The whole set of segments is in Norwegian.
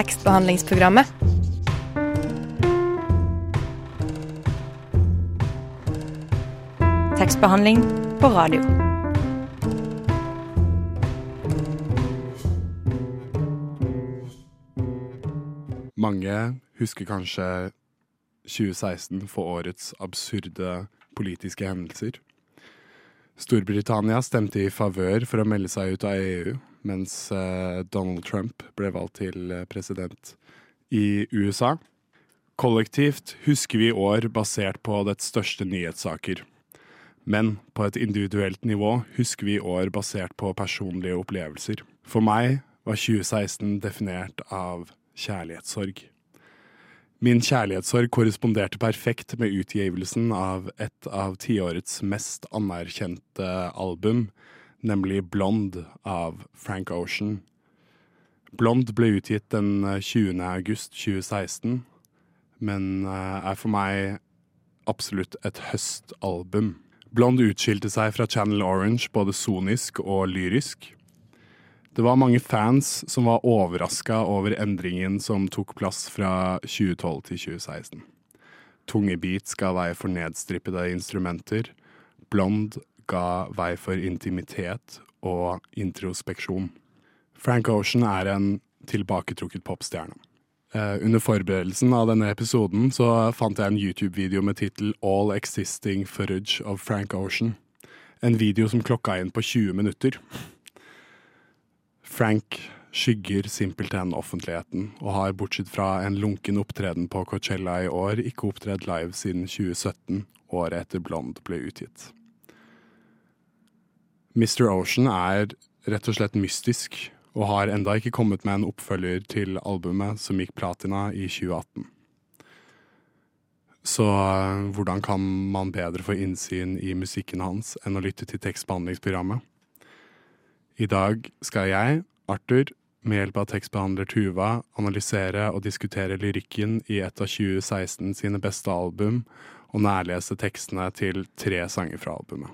tekstbehandlingsprogrammet. Tekstbehandling på radio. Mange husker kanskje 2016 for årets absurde politiske hendelser. Storbritannia stemte i favør for å melde seg ut av EU, mens eh, Donald Trump ble valgt til eh, president i USA. Kollektivt husker vi år basert på dets største nyhetssaker. Men på et individuelt nivå husker vi år basert på personlige opplevelser. For meg var 2016 definert av kjærlighetssorg. Min kjærlighetssorg korresponderte perfekt med utgivelsen av et av tiårets mest anerkjente album, nemlig Blond av Frank Ocean. Blond ble utgitt den 20. august 2016, men eh, er for meg absolutt et høstalbum. Blond utskilte seg fra Channel Orange både sonisk og lyrisk. Det var mange fans som var overraska over endringen som tok plass fra 2012 til 2016. Tunge beat skal veie for nedstrippede instrumenter. Blond ga vei for intimitet og introspeksjon. Frank Ocean er en tilbaketrukket popstjerne. Eh, under forberedelsen av denne episoden så fant jeg en YouTube-video med tittel All Existing Footage of Frank Ocean. En video som klokka inn på 20 minutter. Frank skygger simpelthen offentligheten, og har bortsett fra en lunken opptreden på Coachella i år, ikke opptredd live siden 2017, året etter Blond ble utgitt. Mr. Ocean er rett og slett mystisk, og har enda ikke kommet med en oppfølger til albumet som gikk platina i 2018. Så eh, hvordan kan man bedre få innsyn i musikken hans enn å lytte til tekstbehandlingsprogrammet? I dag skal jeg, Arthur, med hjelp av tekstbehandler Tuva, analysere og diskutere lyrikken i et av 2016 sine beste album, og nærlese tekstene til tre sanger fra albumet.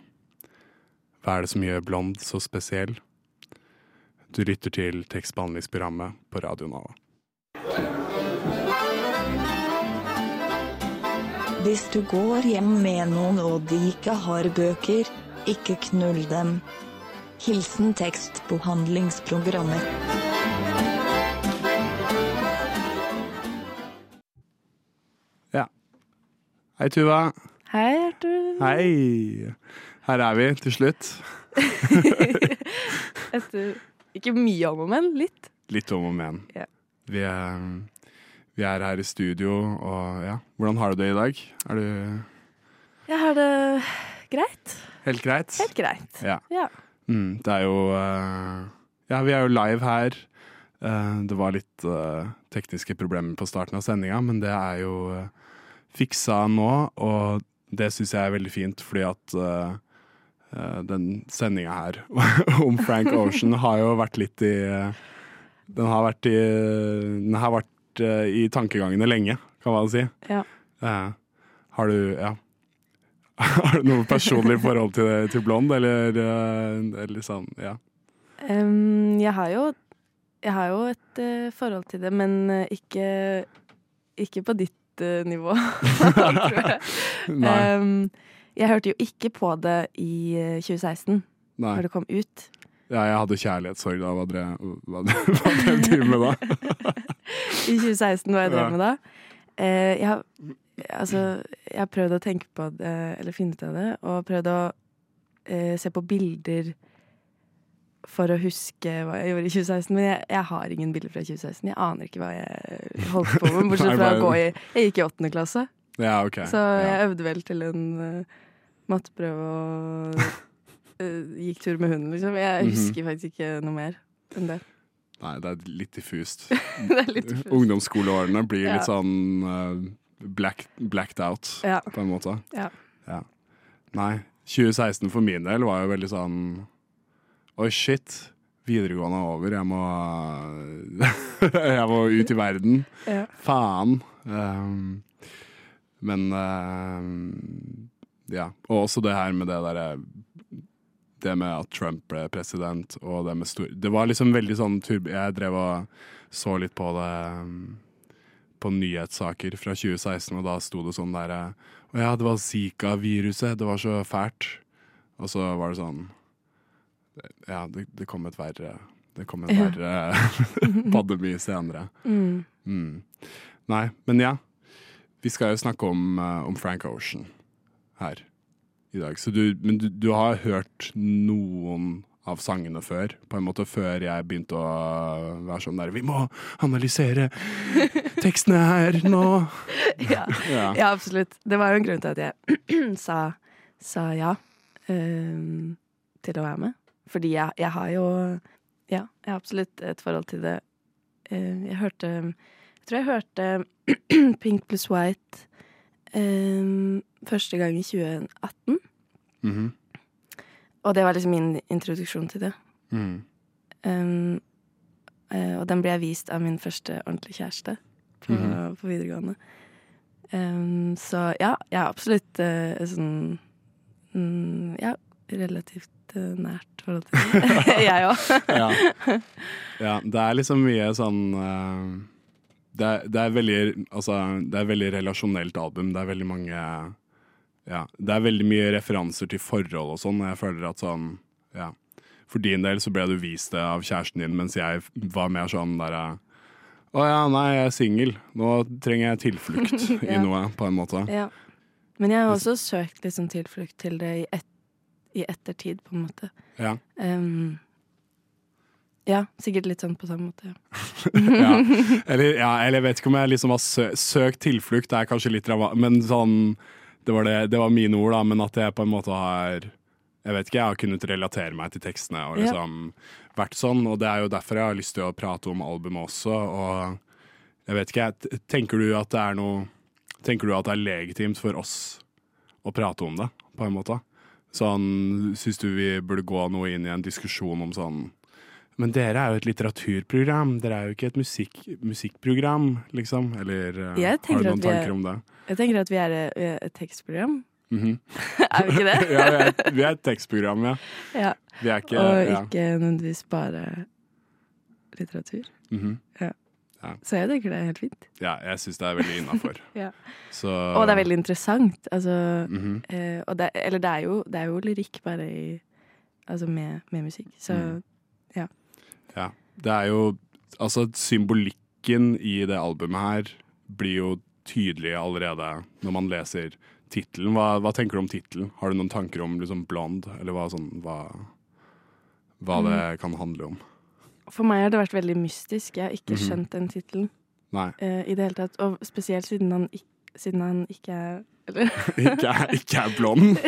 Hva er det som gjør Blond så spesiell? Du lytter til tekstbehandlingsprogrammet på Radio Nova. Hvis du går hjem med noen og de ikke har bøker, ikke knull dem. Hilsen tekstbehandlingsprogrammet. Ja. Hei, Tuva. Hei, Arthur. Hei. Her er vi til slutt. Etter ikke mye om og men, litt. Litt om og men. Ja. Vi, vi er her i studio, og ja. Hvordan har du det i dag? Er du Jeg har det greit. helt greit? Helt greit. Ja. Ja. Mm, det er jo eh, Ja, vi er jo live her. Eh, det var litt eh, tekniske problemer på starten av sendinga, men det er jo fiksa nå, og det syns jeg er veldig fint, fordi at den sendinga her om Frank Ocean har jo vært litt i eh, Den har vært i Den har vært eh, i tankegangene lenge, kan man si. Ja. Uh, har du Ja. Har du noe personlig forhold til, til Blond, eller, eh, eller sånn, ja. Um, jeg har jo Jeg har jo et uh, forhold til det, men eh, ikke Ikke på ditt uh, nivå, tror jeg. Nei. Em, jeg hørte jo ikke på det i eh, 2016, nei. når det kom ut. Ja, jeg hadde kjærlighetssorg da. Hva drev hva, hva drev du med da? I 2016, hva jeg Ja. drev med da. Eh, jeg, har, altså, jeg har prøvd å tenke på det, eller finne ut av det, og prøvd å eh, se på bilder for å huske hva jeg gjorde i 2016. Men jeg, jeg har ingen bilder fra 2016. Jeg aner ikke hva jeg holdt på med, bortsett fra å gå i Jeg gikk i åttende klasse, Ja, ok. så jeg ja. øvde vel til en uh, matteprøve og uh, gikk tur med hunden, liksom. Jeg Mhm. husker faktisk ikke noe mer enn det. Nei, det er litt diffust. det er litt diffust. Ungdomsskoleårene blir Ja. litt sånn uh, black, blacked out, Ja. på en måte. Ja. Nei, 2016 for min del var jo veldig sånn Oi, shit. Videregående er over. Jeg må Jeg må ut i verden. Ja. Faen. Um, men um, ja. Og også det her med det derre Det med at Trump ble president, og det med stor Det var liksom veldig sånn turb Jeg drev og så litt på det um, på nyhetssaker fra 2016, og da sto det sånn der Å ja, det var Zika-viruset, det var så fælt. Og så var det sånn Ja, det, det kom et verre Det kom en Ja. verre pandemi senere. Mm. Mm. Nei, men ja. Vi skal jo snakke om, eh, om Frank Ocean her i dag. Så du, men du, du har hørt noen av sangene før? På en måte før jeg begynte å være sånn der Vi må analysere tekstene her nå! Ja. Ja. ja, absolutt. Det var jo en grunn til at jeg sa, sa ja um, til å være med. Fordi jeg, jeg har jo Ja, jeg har absolutt et forhold til det. Uh, jeg hørte Jeg tror jeg hørte Pink pluss White ehm, første gang i 2018. Mhm. Og det var liksom min introduksjon til det. Mm. Um, og den ble jeg vist av min første ordentlige kjæreste på, Mhm. på videregående. Um, så ja, jeg er absolutt eh, sånn mm, Ja, relativt eh, nært forhold til det. jeg òg. ja. ja. Det er liksom mye sånn det, er, det, er veldig, altså, det er veldig relasjonelt album. Det er veldig mange Ja. Det er veldig mye referanser til forhold og sånn. Jeg føler at sånn Ja. For din del så ble du vist det av kjæresten din, mens jeg var mer sånn derre Å ja, nei, jeg er singel. Nå trenger jeg tilflukt i noe, på en måte. Ja. Men jeg har også søkt liksom tilflukt til det i, et, i ettertid, på en måte. Ja. Um, ja, sikkert litt sånn på samme måte. Ja. ja. Eller, ja, eller jeg vet ikke om jeg liksom har sø søkt tilflukt, det er kanskje litt men sånn det var, det, det var mine ord, da, men at jeg på en måte har Jeg vet ikke, jeg har kunnet relatere meg til tekstene og Ja. liksom vært sånn, og det er jo derfor jeg har lyst til å prate om albumet også, og jeg vet ikke, tenker du at det er noe Tenker du at det er legitimt for oss å prate om det, på en måte? Sånn, Syns du vi burde gå noe inn i en diskusjon om sånn men dere er jo et litteraturprogram, dere er jo ikke et musikk, musikkprogram, liksom? Eller eh, har du noen tanker er- om det? Jeg tenker at vi er eh, vi er et tekstprogram. Mhm. er vi ikke det? ja, vi er, vi er et tekstprogram, ja. ja. Vi er ikke Og ja. ikke nødvendigvis bare litteratur. Mhm. Så jeg tenker det er helt fint. ja, jeg syns det er veldig innafor. Ja. Så Og det er veldig interessant. Altså, Mhm. eh, og det, eller det er, jo, det er jo lyrikk bare i Altså med, med musikk. Så Mm. Ja. Det er jo Altså, symbolikken i det albumet her blir jo tydelig allerede når man leser tittelen. Hva, hva tenker du om tittelen? Har du noen tanker om liksom blond, eller hva, sånn, hva, hva det Mm. kan handle om? for meg har det vært veldig mystisk. Jeg har ikke Mhm. skjønt den tittelen eh, i det hele tatt. Og spesielt siden han, ikk- siden han ikke er Eller ikke er, ikke er blond.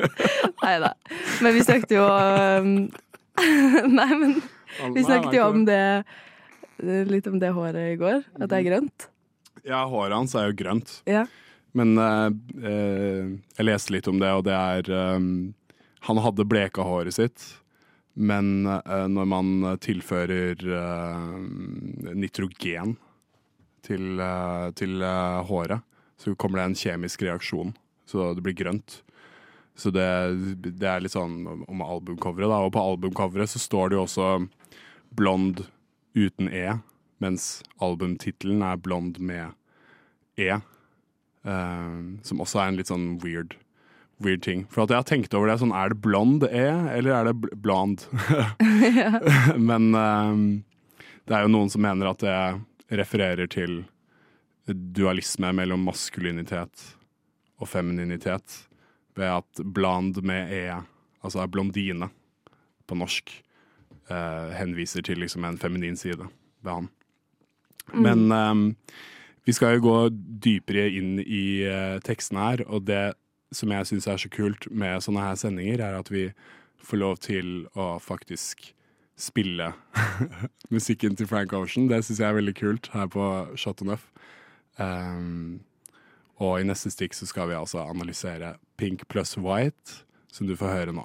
Nei da. Men vi snakket jo um, Nei, men vi snakket jo om det Litt om det håret i går. At det er grønt. Ja, håret hans er jo grønt. Ja. Men eh, eh, jeg leste litt om det, og det er eh, Han hadde bleka håret sitt, men eh, når man tilfører eh, nitrogen til, eh, til eh, håret, så kommer det en kjemisk reaksjon, så det blir grønt. Så det, det er litt sånn om- om albumcoveret, da. Og på albumcoveret så står det jo også blond uten E, mens albumtittelen er blond med E. Uh, som også er en litt sånn weird, weird ting. For jeg har tenkt over det, sånn er det blond E, eller er det bl blond? Men uh, det er jo noen som mener at det refererer til dualisme mellom maskulinitet og femininitet. Ved at blond med E, altså er blondine på norsk, eh, henviser til liksom en feminin side ved han. Men eh, vi skal jo gå dypere inn i eh, tekstene her, og det som jeg syns er så kult med sånne her sendinger, er at vi får lov til å faktisk spille musikken til Frank Ocean. Det syns jeg er veldig kult her på Shot Enough. Um, og i neste stikk så skal vi altså analysere Pink pluss White, som du får høre nå.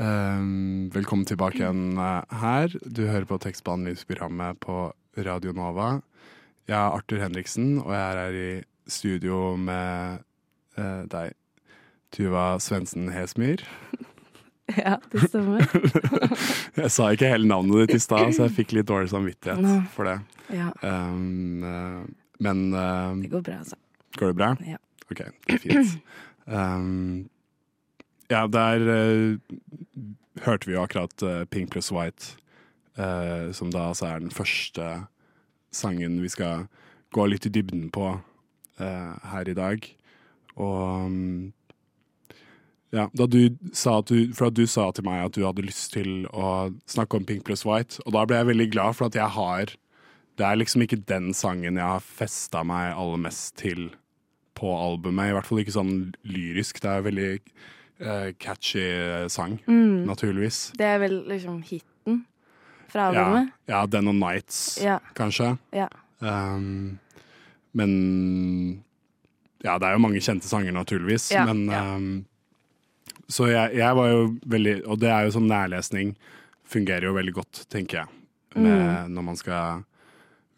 Ehm, velkommen tilbake igjen eh, her. Du hører på tekstbehandlingsprogrammet på Radio Nova. Jeg er Arthur Henriksen, og jeg er her i studio med uh, deg, Tuva Svendsen Hesmyr. Ja, det stemmer. Jeg sa ikke hele navnet ditt i stad, så jeg fikk litt dårlig samvittighet for det. Ja, Um, men uh, det går bra, altså. Går det bra? Ja. Ok, det er fint. Um, ja, der uh, hørte vi jo akkurat uh, Pink pluss White, uh, som da altså er den første sangen vi skal gå litt i dybden på her i dag. Og um, ja, da du sa at du, for at du sa til meg at du hadde lyst til å snakke om Pink pluss White, og da ble jeg veldig glad for at jeg har Det er liksom ikke den sangen jeg har festa meg aller mest til på albumet. I hvert fall ikke sånn lyrisk. Det er veldig eh, catchy sang, Mm. naturligvis. Det er vel liksom hiten fra Ja, albumet? ja, Den og Nights, Ja. kanskje. Ja. Um, men Ja, det er jo mange kjente sanger, naturligvis. Ja, men ja. um, Så jeg, jeg var jo veldig Og det er jo sånn nærlesning fungerer jo veldig godt, tenker jeg. Med, Mm. Når man skal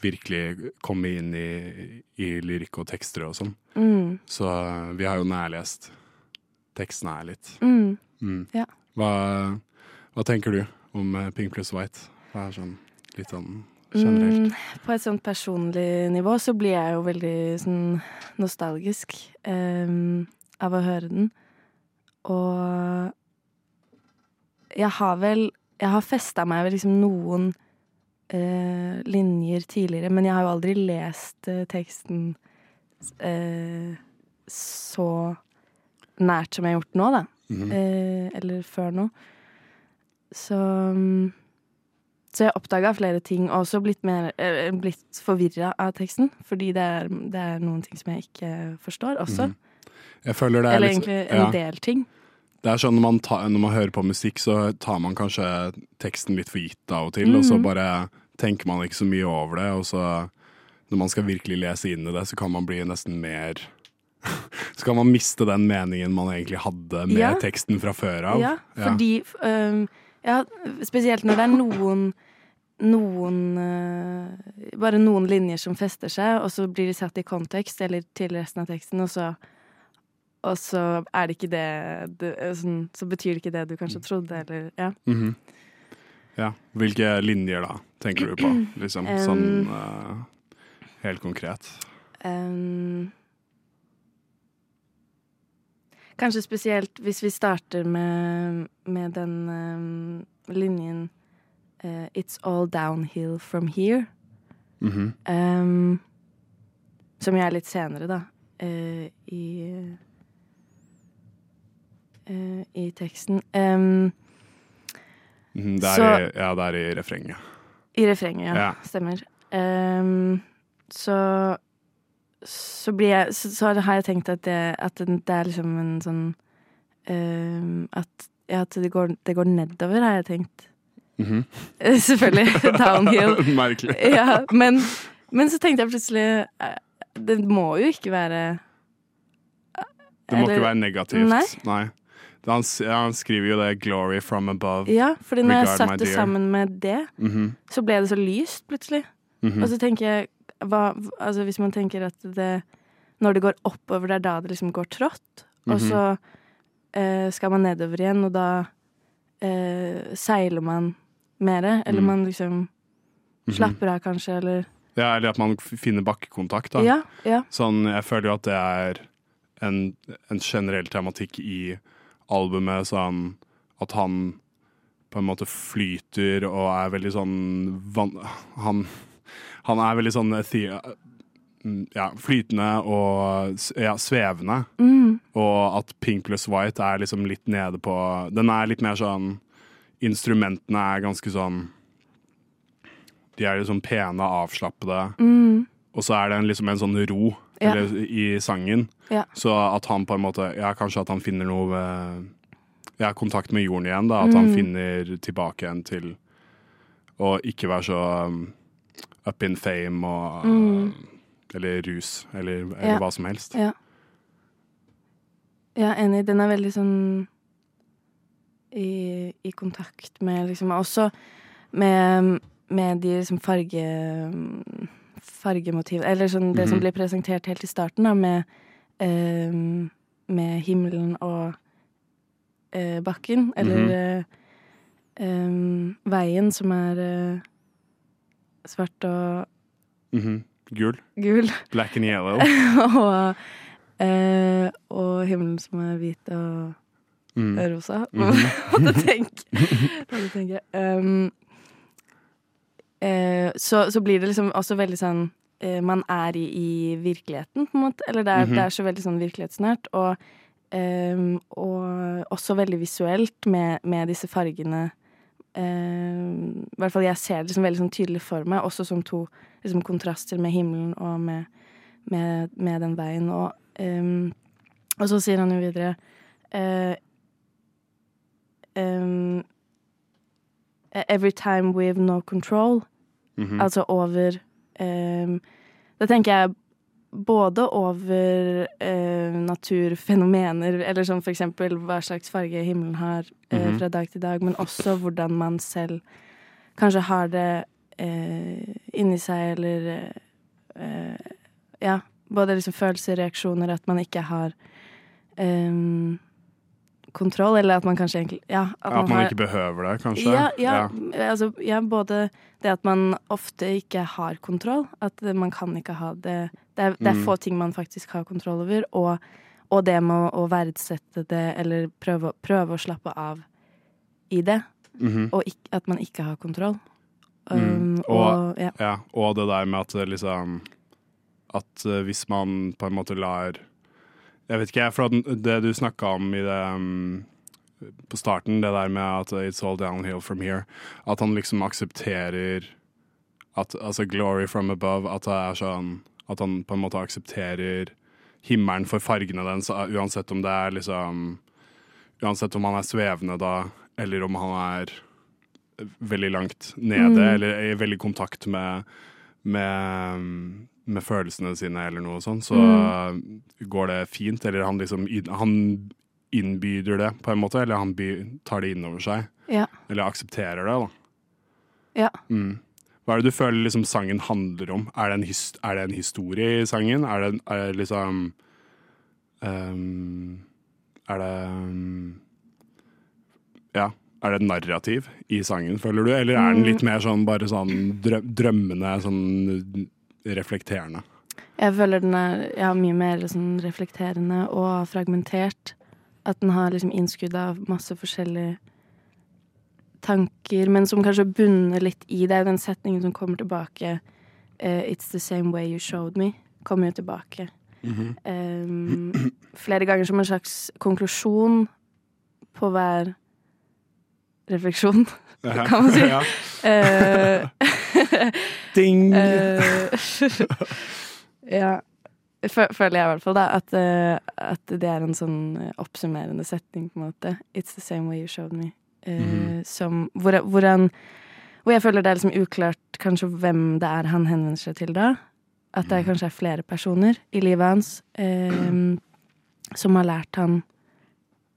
virkelig komme inn i, i lyrikk og tekster og sånn. Mm. Så uh, vi har jo nærlest tekstene er litt. Mm. Mm. Ja. Hva, hva tenker du om eh, Pink pluss White? Hva er sånn litt sånn generelt? Mm, på et sånt personlig nivå så blir jeg jo veldig sånn nostalgisk um, av å høre den. Og jeg har vel Jeg har festa meg ved liksom noen uh, linjer tidligere, men jeg har jo aldri lest uh, teksten uh, så nært som jeg har gjort nå, da. Mhm. Eh, eller før nå. Så mm, Så jeg oppdaga flere ting, og også blitt, mer, eh, blitt forvirra av teksten. Fordi det er, det er noen ting som jeg ikke forstår også. Mhm. Jeg føler det er Eller litt- egentlig en ja. del ting. Det er sånn når man, tar, når man hører på musikk, så tar man kanskje teksten litt for gitt av og til, og så Mhm. bare tenker man ikke så mye over det, og så når man skal virkelig lese inn i det, så kan man bli nesten mer Så kan man miste den meningen man egentlig hadde med Ja. teksten fra før av. Ja, fordi um, Ja, spesielt når det er noen noen uh, Bare noen linjer som fester seg, og så blir de satt i kontekst eller til resten av teksten, og så og så er det ikke det, du, sånn, Så betyr det ikke det du kanskje trodde, eller Ja. Mhm. ja. Hvilke linjer da, tenker du på? Liksom, Um, sånn uh, helt konkret. Ehm, kanskje spesielt hvis vi starter med, med den um, linjen uh, It's all downhill from here. Mm -hmm. um, som jeg er litt senere, da, uh, i uh, I teksten. Um, Det er, Så- i, ja, det er i refrenget. I refrenget, ja. Ja. Stemmer. Så så, jeg, så, så har jeg tenkt at det, at det er liksom en sånn uh, At, ja, at det, går, det går nedover, har jeg tenkt. Mm -hmm. Selvfølgelig. Downhill. Merkelig. Ja, men, men så tenkte jeg plutselig eh, Det må jo ikke være Det må Eller- ikke være negativt. Nei. Nei. Han, han skriver jo det 'glory from above'. Ja, fordi når jeg Regard satte det sammen med det, Mhm, så ble det så lyst plutselig. mhm. Og så tenker jeg hva, altså Hvis man tenker at det Når det går oppover, det er da det liksom går trått. Og Mhm. så eh, skal man nedover igjen, og da eh, seiler man mer. Eller Mm. man liksom Mhm. slapper av, kanskje, eller Ja, eller at man finner bakkekontakt. Da. Ja. ja. Sånn, jeg føler jo at det er en, en generell tematikk i albumet, sånn at han på en måte flyter og er veldig sånn van, han, han er veldig sånn the, mm, ja, flytende og ja, svevende. Mm. Og at Pink pluss White er liksom litt nede på Den er litt mer sånn Instrumentene er ganske sånn De er liksom pene, avslappede. Mm. Og så er det en, liksom en sånn ro Ja. eller i sangen. Ja. Så at han på en måte Ja, kanskje at han finner noe ved Ja, kontakt med jorden igjen, da. At han Mm. finner tilbake igjen til å ikke være så up in fame og Mm. Eller rus, eller, eller Ja. hva som helst. Ja. Jeg er enig. Den er veldig sånn i, i kontakt med liksom Også med, med de liksom farge fargemotiv Eller sånn det som Mhm. blir presentert helt i starten, da, med, eh, med himmelen og eh, bakken. Eller Mhm. eh, em, veien som er eh, svart og Mhm. Gul. gul. Black and yellow. og, eh, og himmelen som er hvit og Mm. rosa. Mhm. Hva du tenker. Hva du tenke? Um, eh, så, så blir det liksom også veldig sånn eh, Man er i, i virkeligheten, på en måte. Eller det er, -hmm. det er så veldig sånn virkelighetsnært. Og, em, og også veldig visuelt med, med disse fargene. Em, I hvert fall jeg ser det liksom veldig sånn tydelig for meg, også som to liksom, kontraster med himmelen og med, med, med den veien. Og, em, og så sier han jo videre eh, em, Every time we have no control. Mhm. Altså over em, Da tenker jeg både over eh, naturfenomener, eller som for eksempel hva slags farge himmelen har eh, Mhm. fra dag til dag, men også hvordan man selv kanskje har det eh, inni seg, eller eh, Ja, både liksom følelser, reaksjoner, at man ikke har em, kontroll, eller at man kanskje egentlig Ja, At man har, ikke behøver det, kanskje. ja, ja, Altså, ja, både det at man ofte ikke har kontroll, at man kan ikke ha det Det er, det er Mm. få ting man faktisk har kontroll over, og, og det med å, verdsette det, eller prøve, prøve å slappe av i det, Mhm. og ikke, at man ikke har kontroll. Mm. Um, Og- og, ja. Ja, og det der med at liksom At eh, hvis man på en måte lar Jeg vet ikke, for det du snakka om i det um, på starten, det der med at it's all downhill from here, at han liksom aksepterer at, altså glory from above, at er sånn At han på en måte aksepterer himmelen for fargene dens, uansett om det er liksom Uansett om han er svevende da, eller om han er veldig langt nede, Mm. eller er i veldig kontakt med, med, med følelsene sine, eller noe sånt, så Mm. går det fint. Eller han liksom Han innbyder det, på en måte, eller han tar det innover seg. Ja. Eller aksepterer det, da. Ja. Mm. Hva er det du føler liksom sangen handler om? Er det er det en historie i sangen? Er det, er det liksom um, Er det um, Ja. Er det et narrativ i sangen, føler du? Eller er den Mm. litt mer sånn bare sånn drømmende, sånn reflekterende? Jeg føler den er ja, mye mer liksom reflekterende og fragmentert. At den har liksom innskudd av masse forskjellige tanker, men som kanskje bunner litt i det. Den setningen som kommer tilbake, uh, 'It's the same way you showed me', kommer jo tilbake. Um, flere ganger som en slags konklusjon på hver refleksjon, kan man si. Ja. Ding! Eh, ja. Fø- Føler jeg i hvert fall, da. At, eh, at det er en sånn eh, oppsummerende setning, på en måte. It's the same way you showed me. Mm -hmm. som, hvor, hvor, han, hvor jeg føler det er liksom uklart kanskje hvem det er han henvender seg til da. At det Mhm. kanskje er flere personer i livet hans eh, som har lært han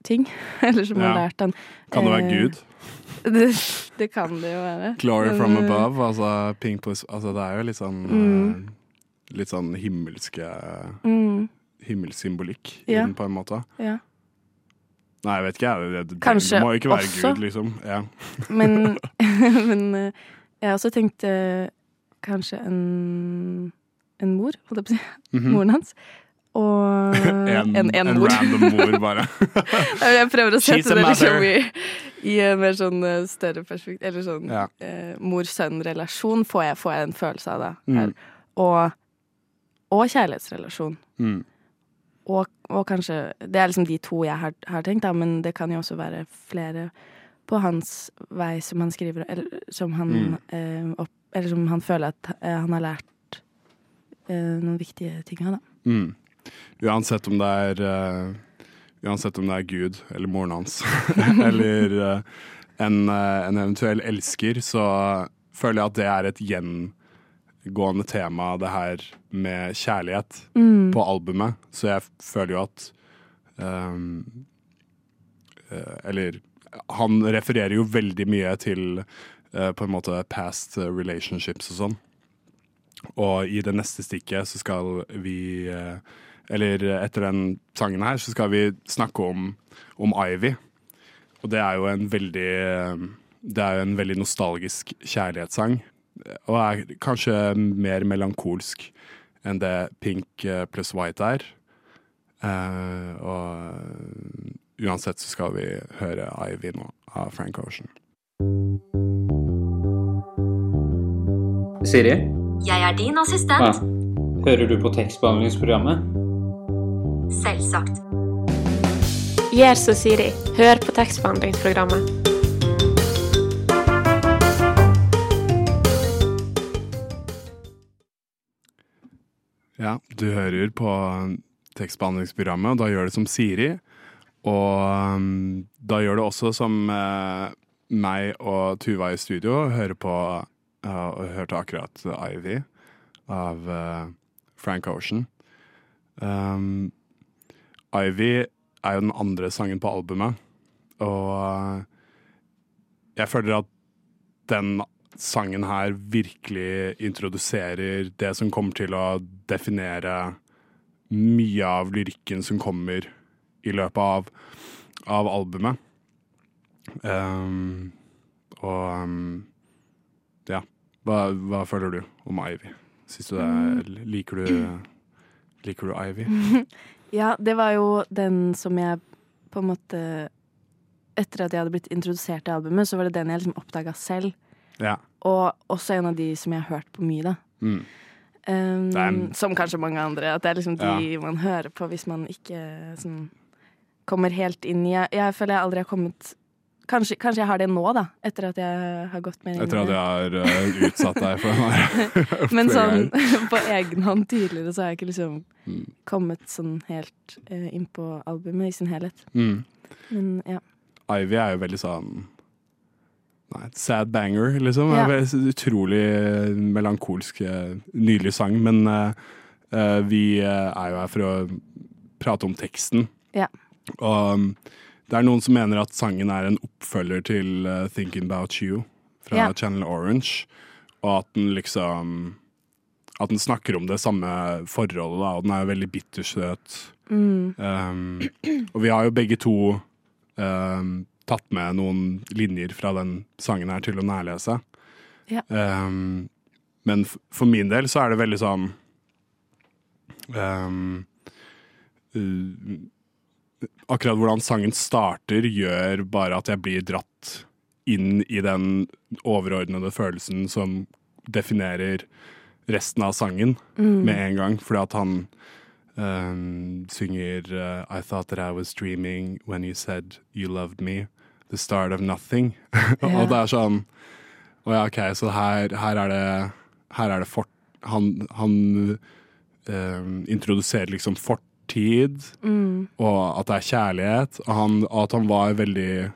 ting. Eller som Ja. har lært han Kan det være eh, Gud? Det, kan det jo være. Glory from Men, eh, above, altså pink plus Altså det er jo litt sånn Mm. eh, Litt sånn himmelske Mm, Himmelssymbolikk i Ja. den, på en måte. ja. Nei, jeg vet ikke, jeg. Det, Kanskje det må jo ikke være også- Gud, liksom. Ja. Men, men eh, jeg også tenkt eh, kanskje en, en mor, holdt jeg på å si. Mhm. Moren hans. Og en, en, en, mor. random mor, bare. jeg prøver å sette det liksom i, i en mer sånn eh, større perspektiv. Eller sånn Ja. eh, mor-sønn-relasjon får får jeg en følelse av da. Mm. Og, og kjærlighetsrelasjon. Mm. Og, og kanskje Det er liksom de to jeg har, har tenkt, da, men det kan jo også være flere på hans vei som han skriver, eller som han, Mm. eh, opp, eller som han føler at eh, han har lært eh, noen viktige ting av, da. Mm. Uansett om det er uh, Uansett om det er Gud eller moren hans eller uh, en, uh, en eventuell elsker, så føler jeg at det er et gjengående tema, det her med kjærlighet Mm. på albumet. Så jeg føler jo at um, Eller han refererer jo veldig mye til på en måte past relationships og sånn. Og i det neste stikket så skal vi Eller etter den sangen her så skal vi snakke om, om Ivy. Og det er jo en veldig Det er jo en veldig nostalgisk kjærlighetssang. Og er kanskje mer melankolsk enn det Pink eh, pluss White er. Eh, og uansett så skal vi høre Ivy nå av Frank Ocean. Siri, Jeg er din ja. assistent. hører du på tekstbehandlingsprogrammet? Selvsagt. Gjør som Siri. Hør på tekstbehandlingsprogrammet. Ja, du hører på tekstbehandlingsprogrammet, og da gjør det som Siri. Og um, da gjør det også som eh, meg og Tuva i studio hører på uh, og hørte akkurat Ivy av uh, Frank Ocean. Um, Ivy er jo den andre sangen på albumet, og eh, jeg føler at den sangen her virkelig introduserer det som kommer til å definere mye av lyrikken som kommer i løpet av, av albumet. Um, og um, ja. Hva, hva føler du om Ivy? Syns du det er, liker du Liker du Ivy? Ja, det var jo den som jeg på en måte Etter at jeg hadde blitt introdusert til albumet, så var det den jeg liksom oppdaga selv. Ja. Og også en av de som jeg har hørt på mye, da. Mm. Um, en- Som kanskje mange andre. At det er liksom de man hører på hvis man ikke sånn, kommer helt inn i jeg, jeg føler jeg aldri har kommet Kanskje, kanskje jeg har det nå, da, etter at jeg har gått mer inn Etter at jeg har uh, utsatt deg for den. Men sånn på egen hånd tidligere så har jeg ikke liksom Mm. kommet sånn helt uh, inn på albumet i sin helhet. Mm. Men ja. Ivy er jo veldig sånn Nei, sad banger, liksom. Ja. Utrolig melankolsk, eh, nydelig sang. Men uh, vi er jo her for å prate om teksten. Ja. Og um, det er noen som mener at sangen er en oppfølger til uh, 'Thinking About You' fra Ja. Channel Orange, og at den liksom At den snakker om det samme forholdet, da, og den er jo veldig bittersøt. Mm. Um, og vi har jo begge to um, tatt med noen linjer fra den sangen her til å nærlese. Ja. Um, men for min del så er det veldig sånn um, uh, Akkurat hvordan sangen starter, gjør bare at jeg blir dratt inn i den overordnede følelsen som definerer resten av sangen Mm. med en gang. Fordi at han um, synger uh, I thought that I was dreaming when you said you loved me. The start of nothing. Yeah. og det er sånn Å ja, OK, så her, her er det Her er det fort... Han, han um, introduserer liksom fortid, Mm. og at det er kjærlighet. Og han, og at han var veldig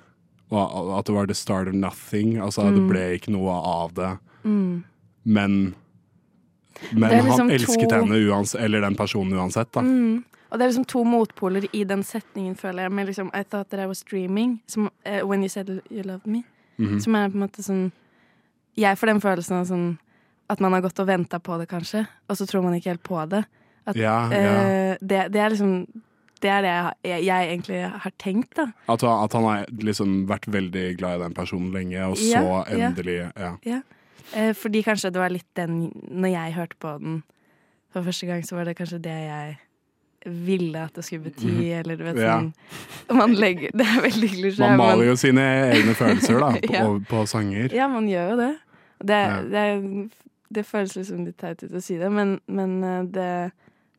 og At det var the start of nothing. Altså, det Mm. ble ikke noe av det. Mm. Men men liksom han elsket to- henne uansett, eller den personen uansett, da. Mm. Og det er liksom to motpoler i den setningen, føler jeg. Med liksom I thought that I was dreaming. Som, uh, when you said you loved me. Mhm. Som er på en måte sånn Jeg får den følelsen av sånn at man har gått og venta på det, kanskje, og så tror man ikke helt på det. At, Ja, ja. Uh, det, det er liksom Det er det jeg, jeg, jeg egentlig har tenkt, da. At, at han har liksom vært veldig glad i den personen lenge, og så Ja, ja. endelig Ja. Eh, fordi kanskje det var litt den Når jeg hørte på den for første gang, så var det kanskje det jeg ville at det skulle bety, Mhm. eller du vet Ja. sånn Man legger Det er veldig klisjé. Man maler jo sine egne følelser, da, på, Ja. på sanger. Ja, man gjør jo det. Det, Ja. det, det føles liksom litt teit ut å si det, men, men eh, det,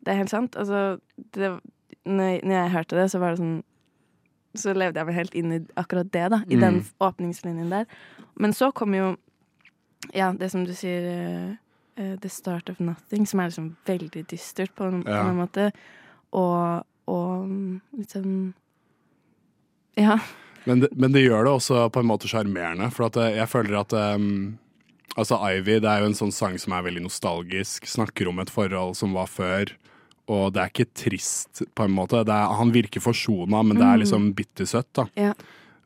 det er helt sant. Altså, det, når, jeg- når jeg hørte det, så var det sånn Så levde jeg meg helt inn i akkurat det, da. I den Mm. åpningslinjen der. Men så kom jo Ja, det som du sier, uh, uh, The Start of Nothing, som er liksom veldig dystert på en, på en måte. Og, og mm, litt sånn Ja. Men det, men det gjør det også på en måte sjarmerende, for eh, jeg føler at um, Altså Ivy det er jo en sånn sang som er veldig nostalgisk, snakker om et forhold som var før. Og det er ikke trist, på en måte. Det er, han virker forsona, men det er Mm. liksom bittersøtt, da. ja.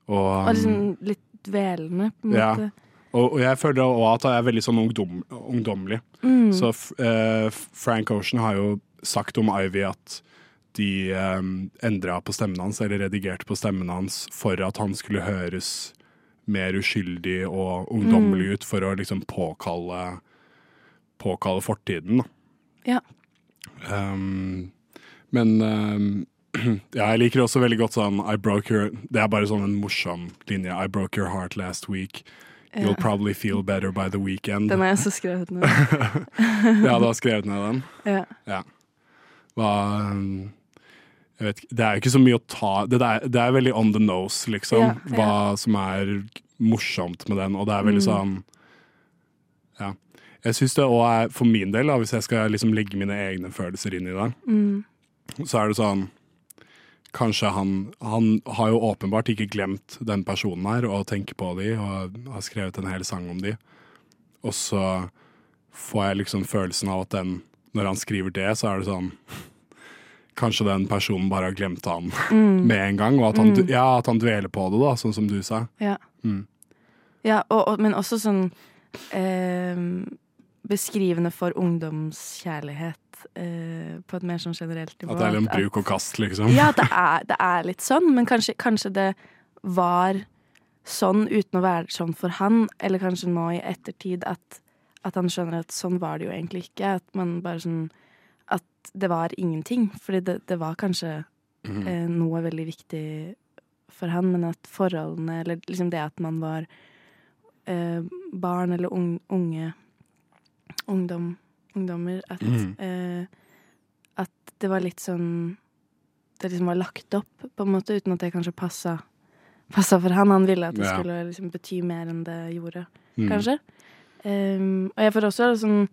Og, Og liksom litt dvelende, på en Ja. måte. og, og jeg føler også at han er veldig sånn ungdom, ungdommelig. Mm. Så eh, Frank Ocean har jo sagt om Ivy at de um, endra på stemmen hans, eller redigerte på stemmen hans, for at han skulle høres mer uskyldig og ungdommelig Mm. ut, for å liksom påkalle, påkalle fortiden. Da. Ja. Um, men um, ja, jeg liker også veldig godt sånn I broke your Det er bare sånn en morsom linje. I broke your heart last week. You'll probably feel better by the weekend. Den har jeg også skrevet ned. ja, du har skrevet ned den? Ja. Ja. Hva um, jeg vet ikke, Det er jo ikke så mye å ta Det er, det er veldig on the nose, liksom. Ja, ja. Hva som er morsomt med den. Og det er veldig Mm. sånn Ja. Jeg syns det òg er, for min del, da, hvis jeg skal liksom legge mine egne følelser inn i det, Mm. så er det sånn Kanskje han, han har jo åpenbart ikke glemt den personen her og tenker på de og har skrevet en hel sang om de. Og så får jeg liksom følelsen av at den, når han skriver det, så er det sånn Kanskje den personen bare har glemt han Mm. med en gang, og at han, Mm. ja, at han dveler på det, da, sånn som du sa. Ja. Mm. Ja, og, og, men også sånn eh, beskrivende for ungdomskjærlighet eh, på et mer sånn generelt nivå. At det er en bruk og kast, liksom. Ja, det er, det er litt sånn, men kanskje, kanskje det var sånn uten å være sånn for han, eller kanskje nå i ettertid at, at han skjønner at sånn var det jo egentlig ikke. At man bare sånn At det var ingenting. Fordi det, det var kanskje Mhm. eh, noe veldig viktig for han, men at forholdene, eller liksom det at man var eh, barn eller ung, unge ungdom, ungdommer, at, mm. eh, at det var litt sånn Det liksom var lagt opp, på en måte, uten at det kanskje passa, passa for han. Han ville at det Ja. skulle liksom bety mer enn det gjorde, Mm. kanskje. Um, og jeg får også sånn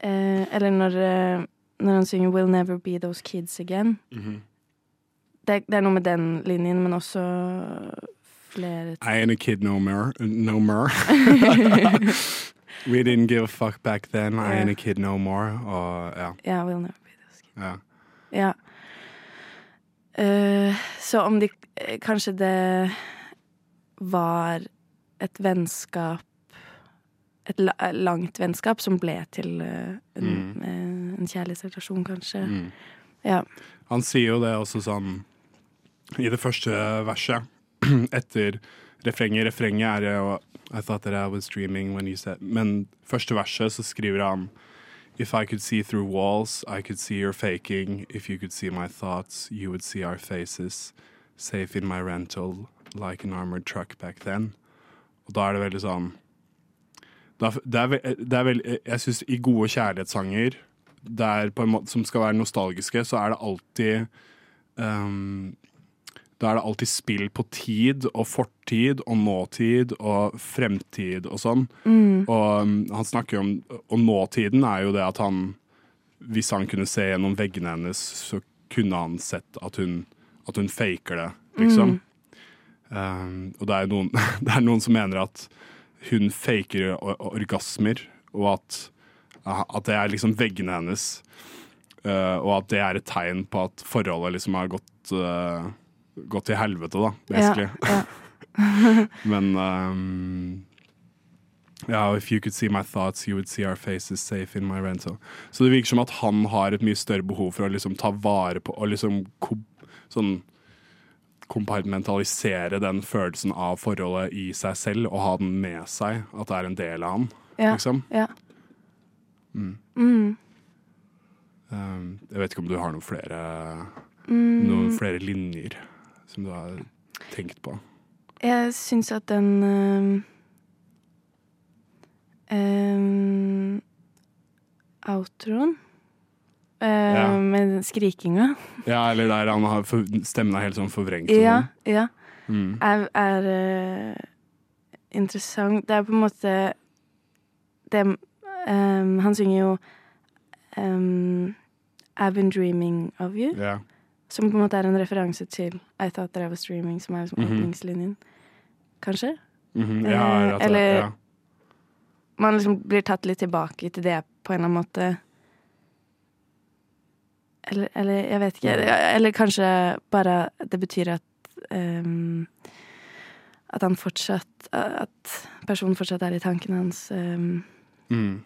eh, Eller når, eh, når han synger 'We'll never be those kids again'. Mhm. Det, det er noe med den linjen, men også flere I ain't a kid no more. No more. We didn't give a fuck back then. I ain't a kid no more. Og ja. Yeah, 'We'll never be those kids'. ja. Ja. Uh, så om de eh, Kanskje det var et vennskap Et la, langt vennskap som ble til eh, en, Mm. eh, en kjærlighetsrelasjon, kanskje. Mm. Ja. Han sier jo det også sånn i det første verset etter refrenget. Refrenget er jo I thought that I was dreaming when you said Men første verset så skriver han If I could see through walls, I could see your faking. If you could see my thoughts, you would see our faces. Safe in my rental, like an armored truck back then. Og da er det veldig sånn det er, det er vel, Jeg syns i gode kjærlighetssanger der på en måte, som skal være nostalgiske, så er det alltid ehm, Da er det alltid spill på tid og fortid og nåtid og fremtid og sånn. Mm. Og um, han snakker jo om Og nåtiden er jo det at han Hvis han kunne se gjennom veggene hennes, så kunne han sett at hun, at hun faker det, liksom. Um, og det er, noen, det er noen som mener at hun faker orgasmer, og at, at det er liksom veggene hennes. Uh, og at det er et tegn på at forholdet liksom har gått, uh, gått til helvete, da, basically. Ja, Men um, ja, if you could see my thoughts, you would see our faces safe in my rental. Så det virker som at han har et mye større behov for å liksom ta vare på og liksom kom, sånn kompartmentalisere den følelsen av forholdet i seg selv og ha den med seg. At det er en del av han, Ja. liksom. Ja. Mm. Mm. Um, jeg vet ikke om du har noen flere, Mm. noen flere linjer som du har tenkt på. Jeg syns at den ehm, ehm, Outroen eh, Ja. med skrikinga Ja, eller der han har for, stemmen er helt sånn forvrengt. Ja, sånn. ja. Mm. Er, er interessant. Det er på en måte Det Han synger jo um, I've been dreaming of you. Ja. Som på en måte er en referanse til I Thought That I Was Streaming, som er liksom Mhm. åpningslinjen. Kanskje? Mm -hmm. ja, rett ja, eller ja. man liksom blir tatt litt tilbake til det på en eller annen måte. Eller, eller jeg vet ikke. Eller kanskje bare det betyr at um, At han fortsatt At personen fortsatt er i tankene hans. Um. Mm.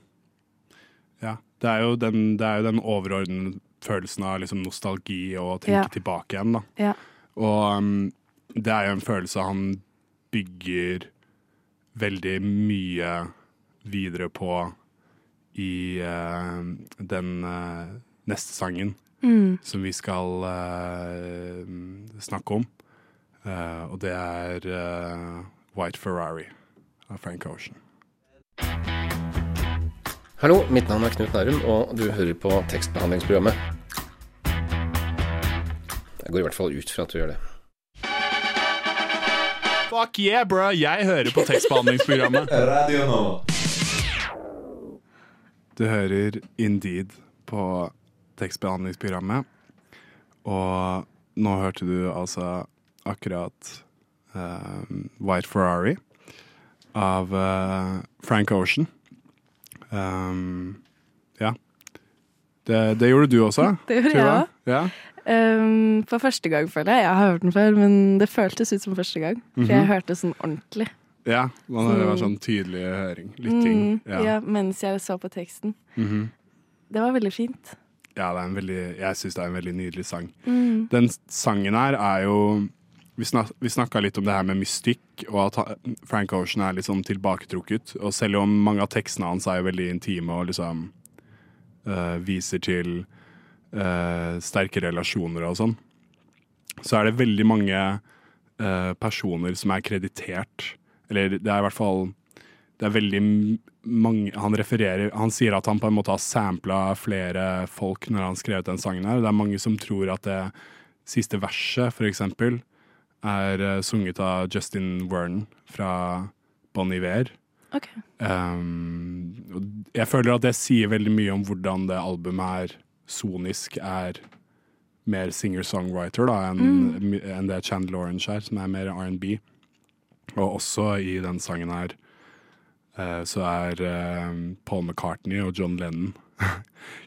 Ja. Det er jo den, det er jo den overordnede følelsen av liksom nostalgi og tenke Ja. tilbake igjen. Ja. Og um, det er jo en følelse han bygger veldig mye videre på i uh, den uh, neste sangen Mm. som vi skal uh, snakke om. Eh, og det er eh, White Ferrari av Frank Ocean. Hallo, mitt navn er Knut Nærum, og du hører på tekstbehandlingsprogrammet. Jeg går i hvert fall ut fra at du gjør det. Fuck yeah, bro! Jeg hører på tekstbehandlingsprogrammet. Radio nå. Du hører Indeed på tekstbehandlingsprogrammet. Og nå hørte du altså akkurat eh, White Ferrari av uh, Frank Ocean. Um, ja. Det, det gjorde du også. Det gjorde jeg òg. Ja. Um, for første gang, føler jeg. Jeg har hørt den før, men det føltes ut som første gang. For Mhm. jeg hørte sånn ordentlig. ja. Man Så- det var sånn tydelig høring. Lytting. Mm, ja. mens jeg så på teksten. Mhm. Det var veldig fint. Ja, det en veldig, jeg syns det er en veldig nydelig sang. Mm. Den sangen her er jo Vi, snak, snakka litt om det her med mystikk, og at Frank Ocean er litt sånn tilbaketrukket. Og selv om mange av tekstene hans er jo veldig intime og liksom eh, viser til eh, sterke relasjoner og sånn, så er det veldig mange eh, personer som er kreditert. Eller det er i hvert fall det er veldig mange Han refererer Han sier at han på en måte har sampla flere folk når han skrev den sangen her. Det er mange som tror at det siste verset, for eksempel, er uh, sunget av Justin Wernon fra Bon Iver. Ok. Um, jeg føler at det sier veldig mye om hvordan det albumet er sonisk er mer singer-songwriter enn Mm. en det Chandler Orange er, som er mer R&B. Og også i den sangen her uh, så er uh, Paul McCartney og John Lennon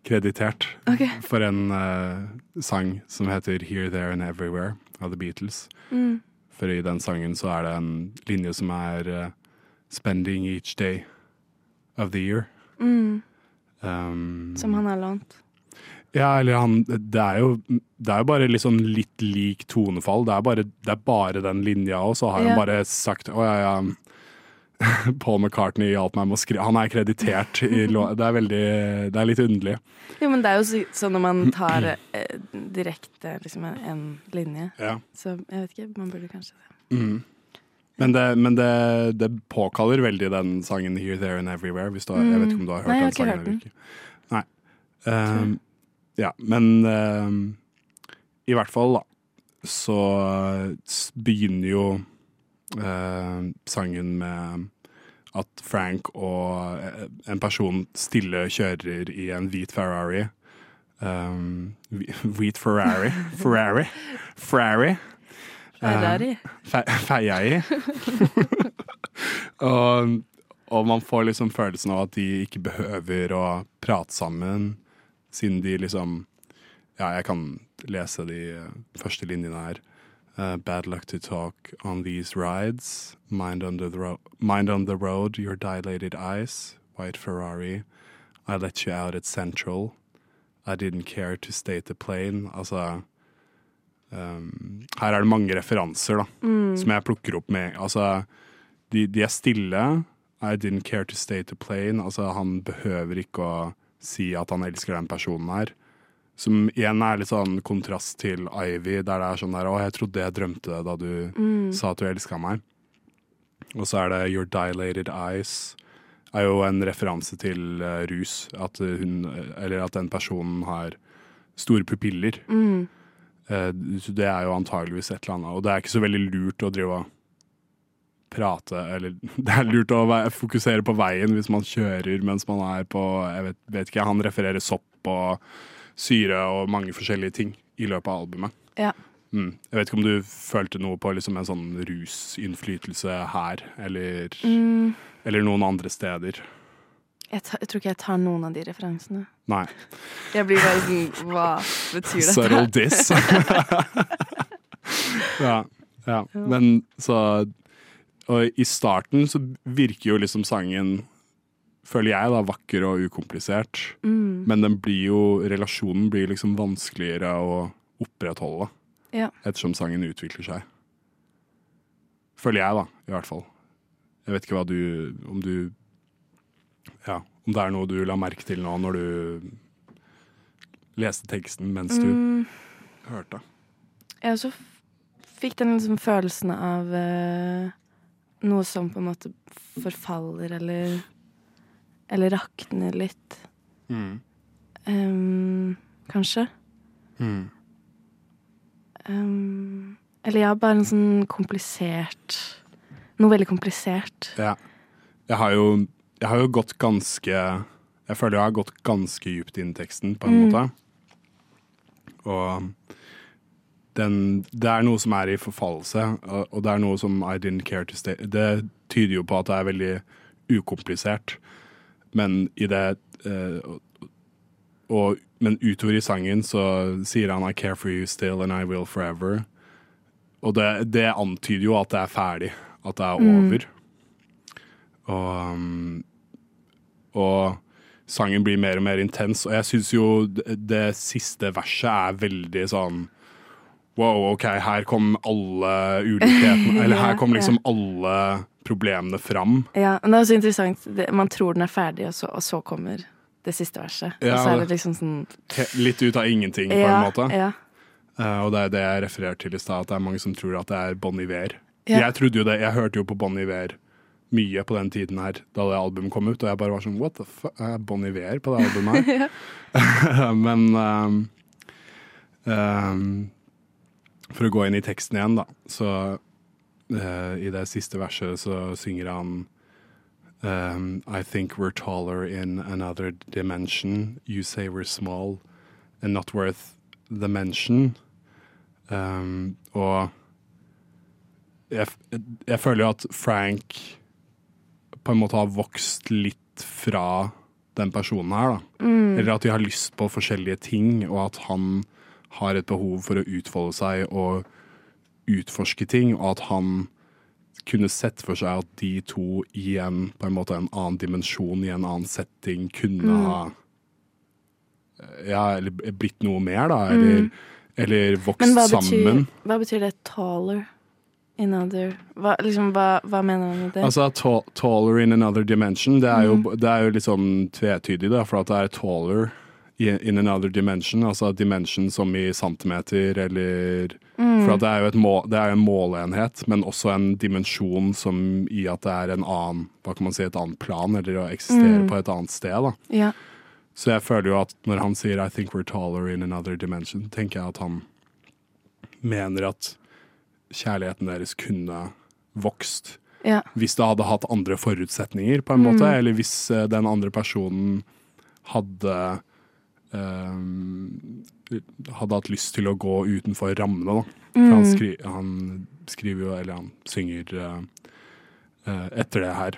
kreditert okay. for en uh, sang som heter Here, There and Everywhere av The Beatles. Mm. For i den sangen så er det en linje som er uh, Spending each day of the year. Mm. Um, Som han har lånt. Ja, eller han Det er jo, det er jo bare sånn litt lik tonefall. Det er bare, det er bare den linja, og så har Ja. han bare sagt Å ja, ja. Paul McCartney hjalp meg med å skrive Han er kreditert i lå... Det er veldig Det er litt underlig. Jo, men det er jo sånn når man tar eh, direkte liksom en, linje. Ja. Så jeg vet ikke, man burde kanskje det. Mm. Men, det, men det, det påkaller veldig den sangen 'Here, There and Everywhere'. Hvis du Jeg vet ikke om du har hørt Nei, jeg har den ikke sangen hørt den. ikke. Nei. Um, ja, men um, i hvert fall, da, så begynner jo ehm, sangen med at Frank og eh, en person stille kjører i en hvit Ferrari. Um, hvit Ferrari. Ferrari. Ferrari. Ferrari. Eh, Ferrari. og, og man får liksom følelsen av at de ikke behøver å prate sammen, siden de liksom Ja, jeg kan lese de eh, første linjene her. Uh, bad luck to talk on these rides. Mind on, the ro mind on the road, your dilated eyes. White Ferrari. I let you out at Central. I didn't care to stay at the plane. Altså um, Her er det mange referanser da Mm. som jeg plukker opp med. Altså, de, de er stille. I didn't care to stay to plane. Altså, han behøver ikke å si at han elsker den personen her. Som igjen er litt sånn kontrast til Ivy, der det er sånn der Å, jeg trodde jeg drømte det da du Mm. sa at du elska meg. Og så er det Your Dilated Eyes. Er jo en referanse til uh, rus. At hun, eller at den personen har store pupiller. Mm. Uh, det er jo antageligvis et eller annet. Og det er ikke så veldig lurt å drive og prate Eller det er lurt å fokusere på veien hvis man kjører mens man er på Jeg vet, vet ikke, Han refererer sopp og syre og mange forskjellige ting i løpet av albumet. Ja. Mm. Jeg vet ikke om du følte noe på liksom en sånn rusinnflytelse her, eller, Mm, eller noen andre steder. jeg, tar, jeg tror ikke jeg tar noen av de referansene. Nei. Jeg blir bare sånn Hva betyr dette? Subtle diss. ja, ja. Men så Og i starten så virker jo liksom sangen Føler jeg da vakker og ukomplisert. Mm. Men den blir jo relasjonen blir liksom vanskeligere å opprettholde Ja. ettersom sangen utvikler seg. Føler jeg, da, i hvert fall. Jeg vet ikke hva du Om du Ja, om det er noe du la merke til nå når du leste teksten mens du Mm. hørte. Jeg også fikk den liksom følelsen av uh, noe som på en måte forfaller eller Eller rakne litt. Mm. Um, kanskje. Mm. Um, eller ja, bare en sånn komplisert Noe veldig komplisert. Ja. Jeg har jo Jeg har jo gått ganske Jeg føler jeg har gått ganske dypt inn i teksten, på en Mm. måte. Og den, det er noe som er i forfallelse, og det er noe som I didn't care to stay Det tyder jo på at det er veldig ukomplisert, men i det uh, og, Men utover i sangen så sier han I care for you still and I will forever. Og det, det antyder jo at det er ferdig, at det er Mm. over. Og, um, og sangen blir mer og mer intens, og jeg syns jo det, det siste verset er veldig sånn Wow, OK, her kom alle ulikhetene Eller her kom liksom alle problemene fram. Ja, men det er også interessant. Man tror den er ferdig, og så, og så kommer det siste verset. Ja, og så er det- liksom sånn Litt ut av ingenting, på ja, en måte. Ja. Uh, og det er det jeg refererte til i stad, at det er mange som tror at det er Bon Iver. Ja. Jeg trodde jo det, jeg hørte jo på Bon Iver mye på den tiden her, da det albumet kom ut, og jeg bare var sånn What the fuck, er Bon Iver på det albumet her? Men um, um, for å gå inn i teksten igjen, da, så i det siste verset så synger han Um, I think we're taller in another dimension. You say we're small and not worth the mention. Um, og jeg, jeg føler jo at Frank på en måte har vokst litt fra den personen her, da. Mm. Eller at de har lyst på forskjellige ting, og at han har et behov for å utfolde seg og utforske ting, og at han kunne sett for seg at de to i en, på en måte en annen dimensjon, i en annen setting, kunne Mm. ha Ja, eller blitt noe mer, da. Eller, Mm. eller vokst Men hva betyr, hva betyr det 'taller in other' hva, liksom, hva, hva mener han med det? Altså ta- taller in another dimension, det er jo, Mm. det er jo sånn tvetydig, da, for at det er taller in another dimension, altså dimension som i centimeter, eller Mm. For at det er jo et mål, det er en måleenhet, men også en dimensjon som i at det er en annen, hva kan man si, et annet plan, eller å eksistere Mm. på et annet sted, da. Ja. Så jeg føler jo at når han sier 'I think we're taller in another dimension', tenker jeg at han mener at kjærligheten deres kunne vokst. Ja. Hvis det hadde hatt andre forutsetninger, på en Mm. måte, eller hvis eh, den andre personen hadde hadde hatt lyst til å gå utenfor rammene. For han, Mm. skri, han skriver jo, eller han synger eh, eh, etter det her.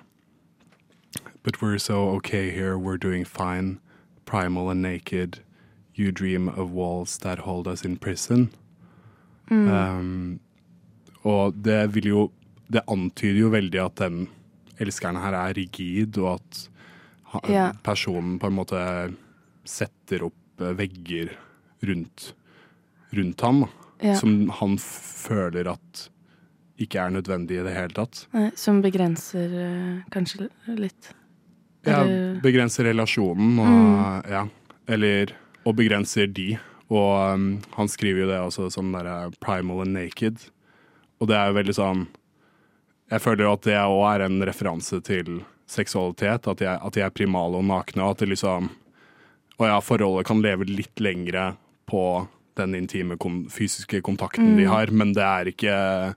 But we're so okay here, we're doing fine. Primal and naked. You dream of walls that hold us in prison. Mm. Um, og det vil jo Det antyder jo veldig at den elskeren her er rigid, og at han, yeah. personen på en måte setter opp eh, vegger rundt, rundt ham, Ja. som han føler at ikke er nødvendig i det hele tatt. Nei, som begrenser eh, kanskje litt. Ja, begrenser relasjonen, og, ja, eller, og begrenser de. Og um, han skriver jo det også som derre primal and naked. Og det er jo veldig sånn Jeg føler jo at det òg er en referanse til seksualitet. At de er, at de er primale og nakne, og at det liksom Og ja, forholdet kan leve litt lengre på den intime kon fysiske kontakten de Mm. har, men det er ikke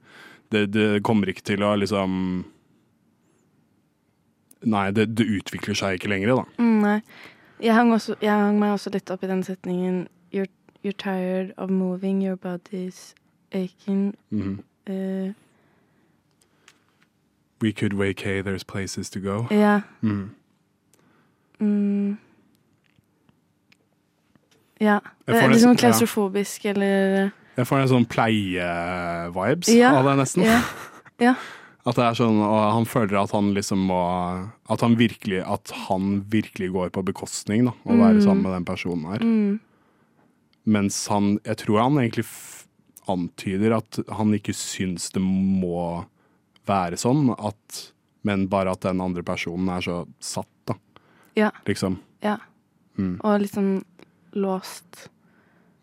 det, det kommer ikke til å liksom Nei, det, det utvikler seg ikke lenger, da. Mm, nei. Jeg hang, også, jeg hang meg også litt opp i den setningen You're, you're tired of moving, your body's aching. Mhm. uh, We could vacay, there's places to go. ja. Mhm. Mm. Ja. Det er liksom sånn klaustrofobisk, eller Jeg får en sånn pleie-vibes Ja, av det, nesten. ja, ja. At det er sånn, og han føler at han liksom må At han virkelig, at han virkelig går på bekostning, da. Å være Mm. sammen med den personen her. Mm. Mens han Jeg tror han egentlig antyder at han ikke syns det må være sånn, at, men bare at den andre personen er så satt, da. Ja. Liksom. ja. Mm. Og litt sånn låst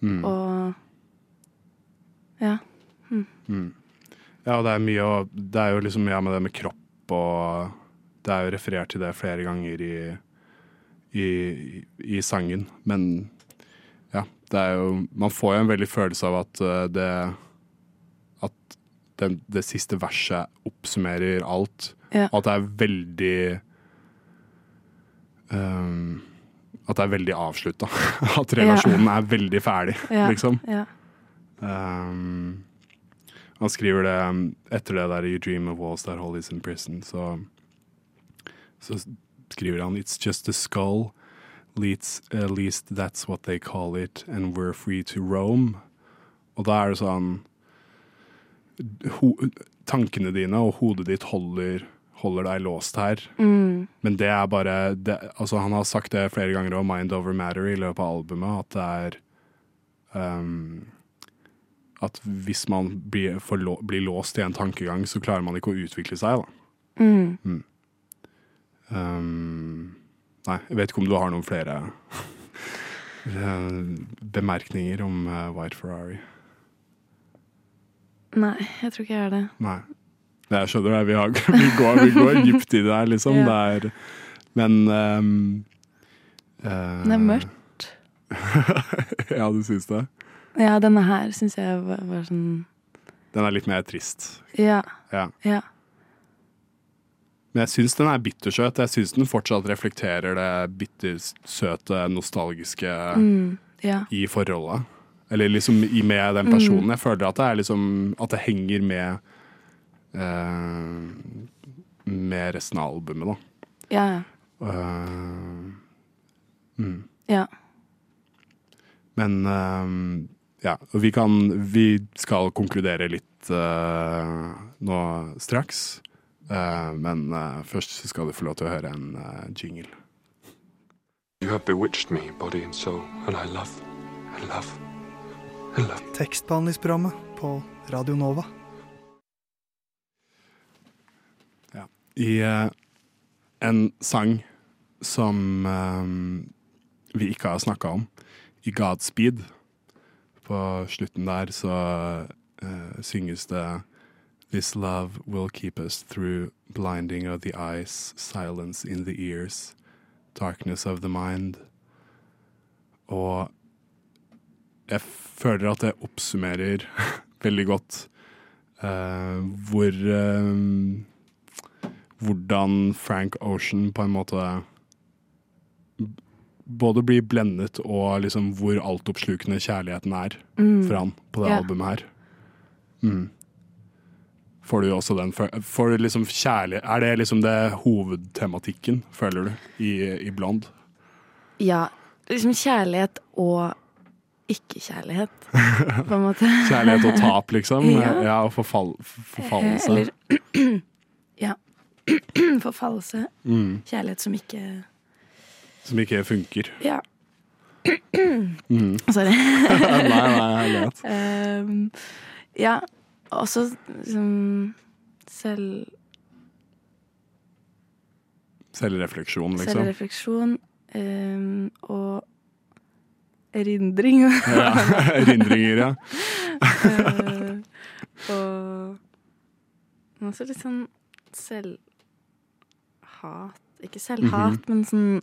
Mm. og Ja. Mm. Mm. Ja, det er mye å Det er jo liksom mye med det med kropp og Det er jo referert til det flere ganger i, i, i sangen, men ja, det er jo Man får jo en veldig følelse av at uh, det At det, det siste verset oppsummerer alt. Ja. At det er veldig um, At det er veldig avslutta. At relasjonen er veldig ferdig, liksom. Ja. Um, han skriver det um, etter det der You dream of walls that hold is in prison, så, så skriver han It's just a skull, least, at least that's what they call it, and we're free to roam. Og da er det sånn ho, Tankene dine og hodet ditt holder, holder deg låst her. Mm. Men det er bare det, altså Han har sagt det flere ganger òg, Mind Over Matter, i løpet av albumet, at det er um, At hvis man blir, lå, blir låst i en tankegang, så klarer man ikke å utvikle seg, da. Mm. Um, nei, jeg vet ikke om du har noen flere eh, bemerkninger om eh, White Ferrari. Nei, jeg tror ikke jeg er det. Nei. Jeg skjønner det. Vi, har, vi, går, vi går dypt i det her, liksom. Ja. Det er, men um, uh, Det er mørkt. ja, du syns det? Ja, denne her syns jeg var, var sånn Den er litt mer trist. Ja. Ja. Ja. Men jeg syns den er bittersøt. Jeg syns den fortsatt reflekterer det bittersøte, nostalgiske Mm, ja. i forholdet. Eller liksom med den personen. Jeg føler at det liksom At det henger med eh, Med resten av albumet, da. Ja, ja. Uh, mm. Ja. Men uh, ja, vi kan Vi skal konkludere litt uh, nå straks. Eh, men eh, først skal du få lov til å høre en eh, jingle. You have bewitched me, body and soul, and I love, I love, I love. Tekstbehandlingsprogrammet på Radio Nova. I eh, en sang som eh, vi ikke har snakka om, i Godspeed, på slutten der så uh, synges det This love will keep us through blinding of the eyes, silence in the ears, darkness of the mind. Og jeg føler at det oppsummerer veldig godt uh, hvor eh, Hvordan Frank Ocean på en måte både blir blendet og liksom hvor altoppslukende kjærligheten er Mm. for han på det yeah. albumet her. Mm. Får du også den Får du liksom kjærlighet Er det liksom det hovedtematikken, føler du, i, i Blond? ja. Liksom kjærlighet og ikke-kjærlighet, på en måte. Kjærlighet og tap, liksom? Ja. ja og forfall, forfallelse. Eller Ja. Forfallelse. Mm. Kjærlighet som ikke Som ikke funker. Ja. Mm. Sorry. nei, nei, vet. Um, ja, også liksom selv, Selvrefleksjon, liksom. selvrefleksjon um, og erindring. Ja, erindringer, ja. uh, og også litt sånn selvhat Ikke selvhat, Mhm. men sånn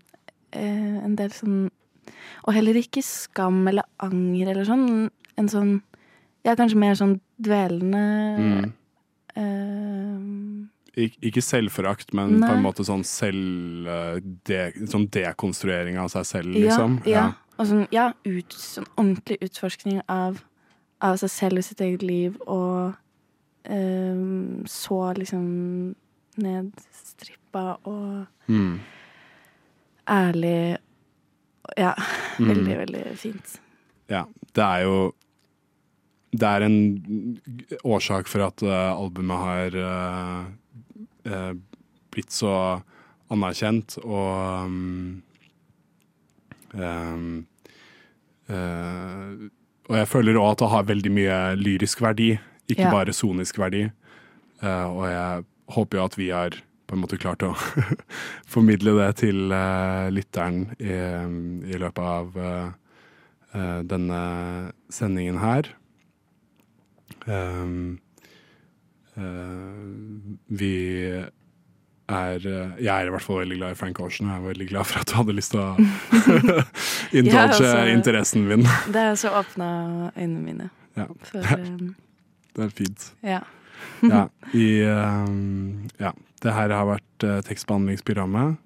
eh, en del sånn Og heller ikke skam eller anger eller sånn. En sånn Ja, kanskje mer sånn dvelende Mm. eh, Ik ikke selvforakt, men Nei. på en måte sånn selv eh, de, Sånn dekonstruering av seg selv, ja, liksom. ja. Og sånn, ja, ut, sånn ordentlig utforskning av, av seg selv og sitt eget liv, og eh, så liksom nedstrippa og Mm. ærlig. Ja, Mm. veldig, veldig fint. Ja, det er jo Det er en årsak for at uh, albumet har uh, uh, blitt så anerkjent og um, um, Og jeg føler òg at det har veldig mye lyrisk verdi, ikke Ja. bare sonisk verdi. Og jeg håper jo at vi har på en måte klart å formidle det til uh, lytteren i, i løpet av uh, denne sendingen her. Um, uh, vi er Jeg er i hvert fall veldig glad i Frank Ocean, og jeg er veldig glad for at du hadde lyst til å indulge interessen min. Det er så åpna øynene mine. Ja. For, um, Det er fint. ja. Ja, i, ehm, ja. Det her har vært eh, tekstbehandlingsprogrammet.